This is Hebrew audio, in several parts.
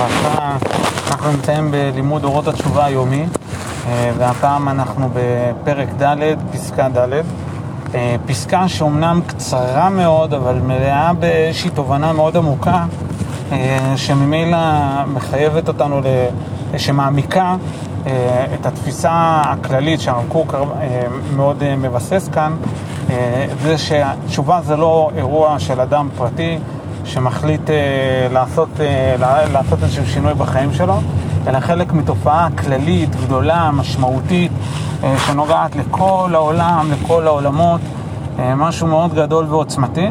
וברכה. אנחנו נמצאים בלימוד אורות התשובה היומי, אה, והפעם אנחנו בפרק ד', פסקה ד'. אה, פסקה שאומנם קצרה מאוד, אבל מלאה באיזושהי תובנה מאוד עמוקה, אה, שממילא מחייבת אותנו, שמעמיקה את התפיסה הכללית שהרב קוק מאוד מבסס כאן, זה שהתשובה זה לא אירוע של אדם פרטי, שמחליט אה, לעשות, אה, לעשות איזשהו שינוי בחיים שלו, אלא חלק מתופעה כללית, גדולה, משמעותית, אה, שנוגעת לכל העולם, לכל העולמות, משהו מאוד גדול ועוצמתי.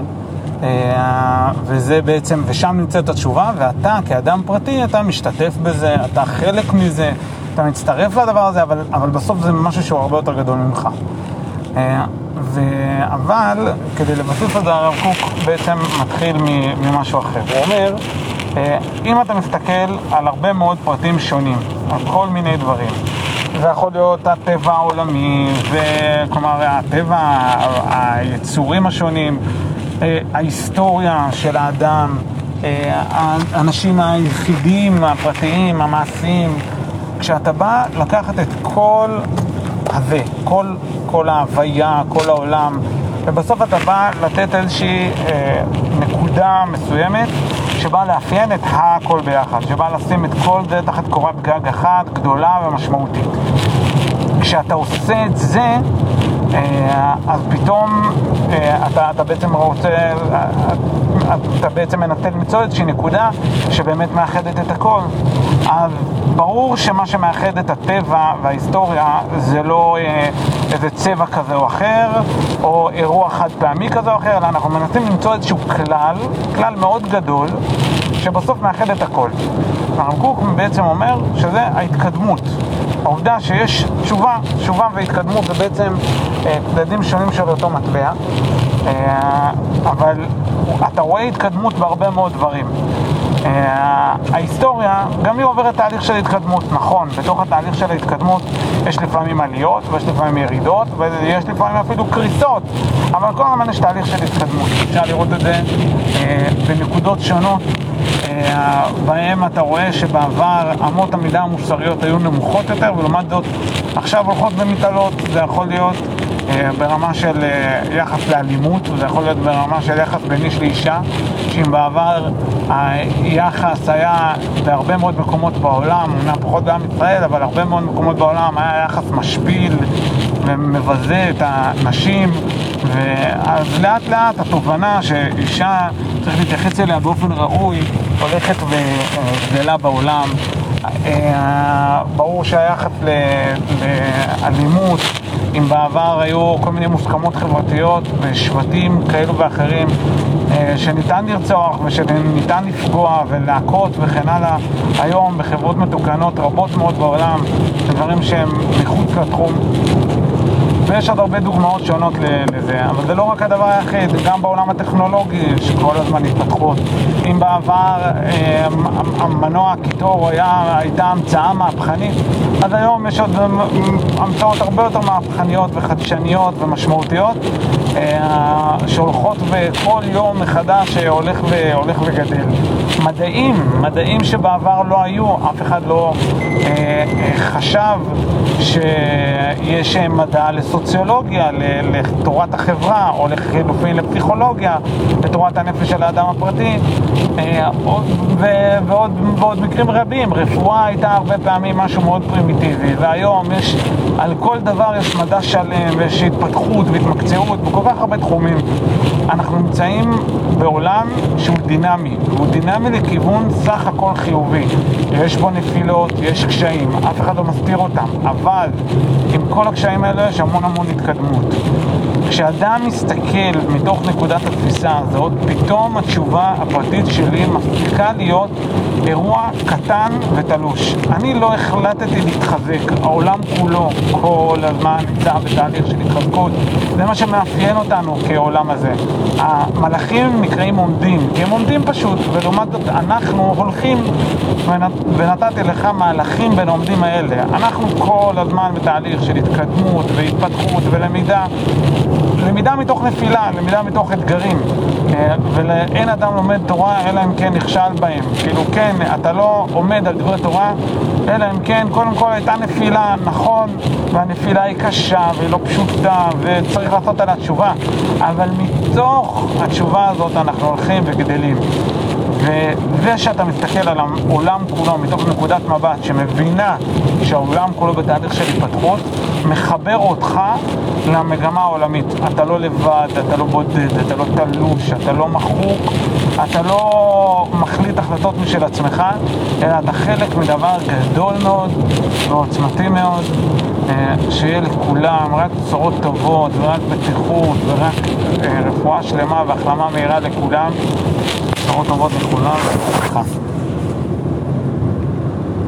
וזה בעצם, ושם נמצאת התשובה, ואתה כאדם פרטי, אתה משתתף בזה, אתה חלק מזה, אתה מצטרף לדבר הזה, אבל, אבל בסוף זה משהו שהוא הרבה יותר גדול ממך. אה, ו... אבל כדי לבסס את זה הרב קוק בעצם מתחיל ממשהו אחר. הוא אומר, אה, אם אתה מסתכל על הרבה מאוד פרטים שונים, על כל מיני דברים, זה יכול להיות הטבע העולמי, כלומר הטבע, היצורים השונים, אה, ההיסטוריה של האדם, האנשים היחידים, הפרטיים, המעשיים, כשאתה בא לקחת את כל הזה, כל, כל ההוויה, כל העולם, ובסוף אתה בא לתת איזושהי אה, נקודה מסוימת שבאה לאפיין את הכל ביחד, שבאה לשים את כל זה תחת קורת גג אחת, גדולה ומשמעותית. כשאתה עושה את זה, אז פתאום אה, אתה, אתה בעצם רוצה, אה, אתה בעצם מנתן למצוא איזושהי נקודה שבאמת מאחדת את הכל. אז ברור שמה שמאחד את הטבע וההיסטוריה זה לא איזה צבע כזה או אחר, או אירוע חד פעמי כזה או אחר, אלא אנחנו מנסים למצוא איזשהו כלל, כלל מאוד גדול, שבסוף מאחד את הכל. הרב קוק בעצם אומר שזה ההתקדמות. העובדה שיש תשובה, תשובה והתקדמות זה בעצם אה, צדדים שונים של אותו מטבע, אה, אבל אתה רואה התקדמות בהרבה מאוד דברים. אה, ההיסטוריה, גם היא עוברת תהליך של התקדמות, נכון, בתוך התהליך של ההתקדמות יש לפעמים עליות ויש לפעמים ירידות ויש לפעמים אפילו קריסות, אבל כל הזמן יש תהליך של התקדמות, אפשר לראות את זה בנקודות שונות בהם אתה רואה שבעבר אמות המידה המוסריות היו נמוכות יותר, ולעומת זאת עכשיו הולכות ומתעלות. זה יכול להיות אה, ברמה של אה, יחס לאלימות, וזה יכול להיות ברמה של יחס בין איש לאישה, שאם בעבר היחס היה בהרבה מאוד מקומות בעולם, אומנם פחות בעם ישראל, אבל הרבה מאוד מקומות בעולם היה יחס משפיל ומבזה את הנשים, ואז לאט לאט התובנה שאישה צריך להתייחס אליה באופן ראוי הולכת וגדלה בעולם. אה, ברור שהיחס לאלימות, אם בעבר היו כל מיני מוסכמות חברתיות ושבטים כאלו ואחרים אה, שניתן לרצוח ושניתן לפגוע ולהכות וכן הלאה, היום בחברות מתוקנות רבות מאוד בעולם, דברים שהם מחוץ לתחום. ויש עוד הרבה דוגמאות שונות לזה, אבל זה לא רק הדבר היחיד, גם בעולם הטכנולוגי יש כל הזמן התפתחות. אם בעבר אה, המנוע הקיטור הייתה המצאה מהפכנית, אז היום יש עוד המצאות הרבה יותר מהפכניות וחדשניות ומשמעותיות, אה, שהולכות וכל יום מחדש הולך, והולך וגדל. מדעים, מדעים שבעבר לא היו, אף אחד לא אה, חשב שיש מדע לסוציאליות. לסוציולוגיה, לתורת החברה, או לחילופין לפסיכולוגיה, לתורת הנפש של האדם הפרטי, אה, ועוד, ועוד מקרים רבים. רפואה הייתה הרבה פעמים משהו מאוד פרימיטיבי, והיום יש, על כל דבר יש מדע שלם, ויש התפתחות והתמקצעות בכל כך הרבה תחומים. אנחנו נמצאים בעולם שהוא דינמי, הוא דינמי לכיוון סך הכל חיובי. יש בו נפילות, יש קשיים, אף אחד לא מסתיר אותם, אבל עם כל הקשיים האלה יש המון המון התקדמות. כשאדם מסתכל מתוך נקודת התפיסה הזאת, פתאום התשובה הפרטית שלי מפסיקה להיות אירוע קטן ותלוש. אני לא החלטתי להתחזק, העולם כולו כל הזמן נמצא בתהליך של התחזקות. זה מה שמאפיין אותנו כעולם הזה. המלאכים נקראים עומדים, כי הם עומדים פשוט, ולעומת זאת אנחנו הולכים, ונתתי לך מהלכים בין העומדים האלה. אנחנו כל הזמן בתהליך של התקדמות והתפתחות ולמידה. למידה מתוך נפילה, למידה מתוך אתגרים. אה, ואין אדם לומד תורה אלא אם כן נכשל בהם. כאילו כן, אתה לא עומד על דברי תורה, אלא אם כן, קודם כל הייתה נפילה, נכון, והנפילה היא קשה והיא לא פשוטה וצריך לעשות עליה תשובה, אבל מתוך התשובה הזאת אנחנו הולכים וגדלים. וזה שאתה מסתכל על העולם כולו מתוך נקודת מבט שמבינה שהעולם כולו בתהליך של התפתחות, מחבר אותך למגמה העולמית. אתה לא לבד, אתה לא בודד, אתה לא תלוש, אתה לא מחוק, אתה לא מחליט החלטות משל עצמך, אלא אתה חלק מדבר גדול מאוד ועוצמתי מאוד, אה, שיהיה לכולם רק בשורות טובות ורק בטיחות ורק אה, רפואה שלמה והחלמה מהירה לכולם. בשורות טובות לכולם, ובהצלחה.